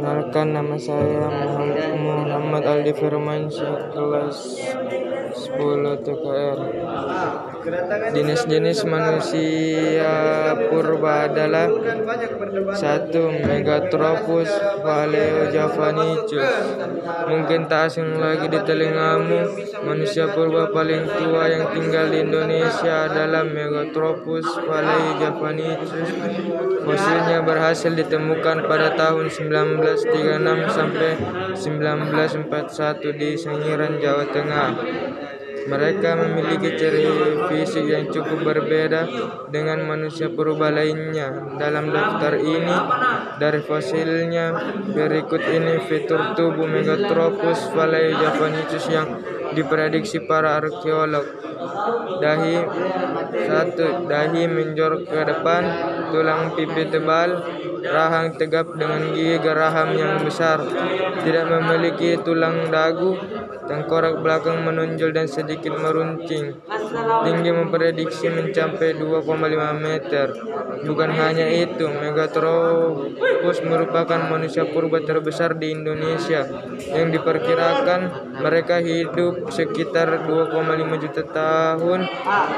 Kenalkan nama saya Muhammad Aldi Firmansyah kelas 10 TKR. Jenis-jenis manusia purba adalah satu Megatropus Paleojavanicus. Mungkin tak asing lagi di telingamu, manusia purba paling tua yang tinggal di Indonesia adalah Megatropus Paleojavanicus. Fosilnya berhasil ditemukan pada tahun 1936 sampai 1941 di Sangiran, Jawa Tengah. Mereka memiliki ciri fisik yang cukup berbeda dengan manusia purba lainnya. Dalam daftar ini, dari fosilnya berikut ini fitur tubuh Megatropus paleojavanicus yang diprediksi para arkeolog. Dahi satu, dahi menjorok ke depan, tulang pipi tebal, rahang tegap dengan gigi geraham yang besar, tidak memiliki tulang dagu, tengkorak belakang menonjol dan sedikit meruncing. Tinggi memprediksi mencapai 2,5 meter. Bukan hanya itu, Megatropus merupakan manusia purba terbesar di Indonesia yang diperkirakan mereka hidup sekitar 2,5 juta tahun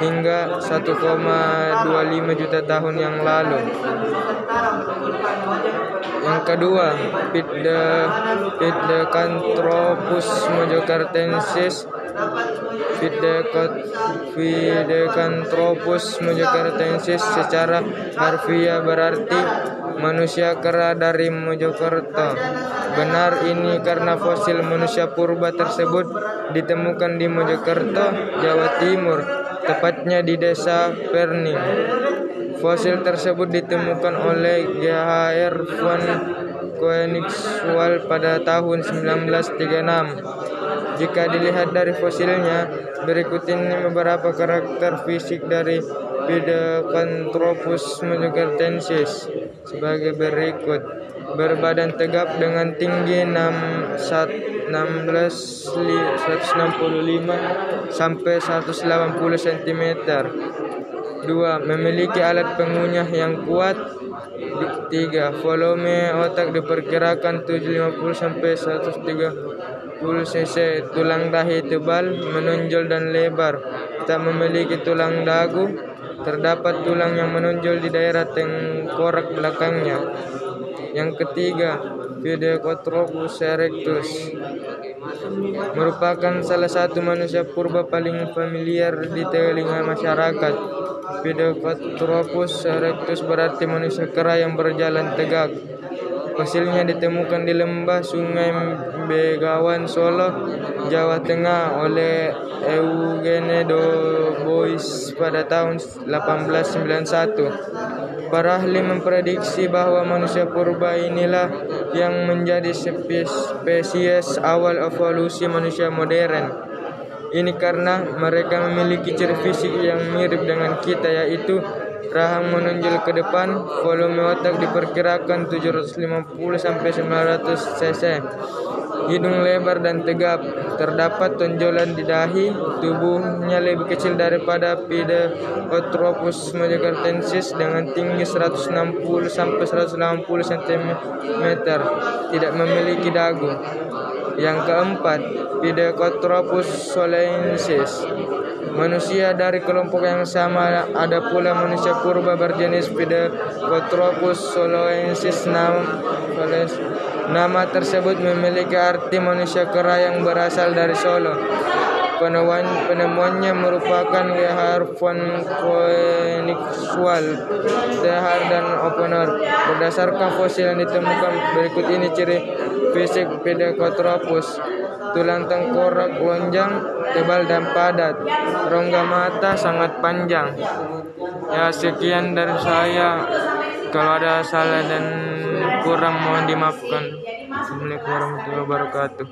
hingga 1,25 juta tahun yang lalu. Yang kedua, Pithecanthropus mojocartensis Pithecanthropus mojocartensis secara harfiah berarti manusia kera dari Mojokerto. Benar ini karena fosil manusia purba tersebut ditemukan di Mojokerto, Jawa Timur, tepatnya di desa Perning. Fosil tersebut ditemukan oleh GHR van Koenigswald pada tahun 1936. Jika dilihat dari fosilnya, berikut ini beberapa karakter fisik dari Pithecanthropus mojocartensis sebagai berikut. Berbadan tegap dengan tinggi 16 165 sampai 180 cm. Dua, memiliki alat pengunyah yang kuat. Tiga, volume otak diperkirakan 750 sampai 130 cc. Tulang dahi tebal, menonjol dan lebar. Tak memiliki tulang dagu. Terdapat tulang yang menonjol di daerah tengkorak belakangnya. Yang ketiga, Pithecanthropus erectus merupakan salah satu manusia purba paling familiar di telinga masyarakat. Pithecanthropus erectus berarti manusia kera yang berjalan tegak. Fosilnya ditemukan di lembah Sungai Begawan, Solo, Jawa Tengah oleh Eugene Bois pada tahun 1891. Para ahli memprediksi bahwa manusia purba inilah yang menjadi spesies awal evolusi manusia modern. Ini karena mereka memiliki ciri fisik yang mirip dengan kita yaitu rahang menonjol ke depan, volume otak diperkirakan 750 sampai 900 cc. Hidung lebar dan tegap, terdapat tonjolan di dahi, tubuhnya lebih kecil daripada Pithecanthropus mojocartensis dengan tinggi 160 sampai 180 cm, tidak memiliki dagu. Yang keempat, Pithecanthropus solensis. Manusia dari kelompok yang sama ada pula manusia purba berjenis Pithecanthropus solensis. Nama tersebut memiliki arti manusia kera yang berasal dari Solo. Penemuan, penemuannya merupakan Gerhard von Koenigswald, Tehar dan Opener. Berdasarkan fosil yang ditemukan berikut ini ciri fisik Pithecanthropus. Tulang tengkorak lonjang, tebal dan padat. Rongga mata sangat panjang. Ya sekian dari saya. Kalau ada salah dan kurang mohon dimaafkan. Assalamualaikum warahmatullahi wabarakatuh.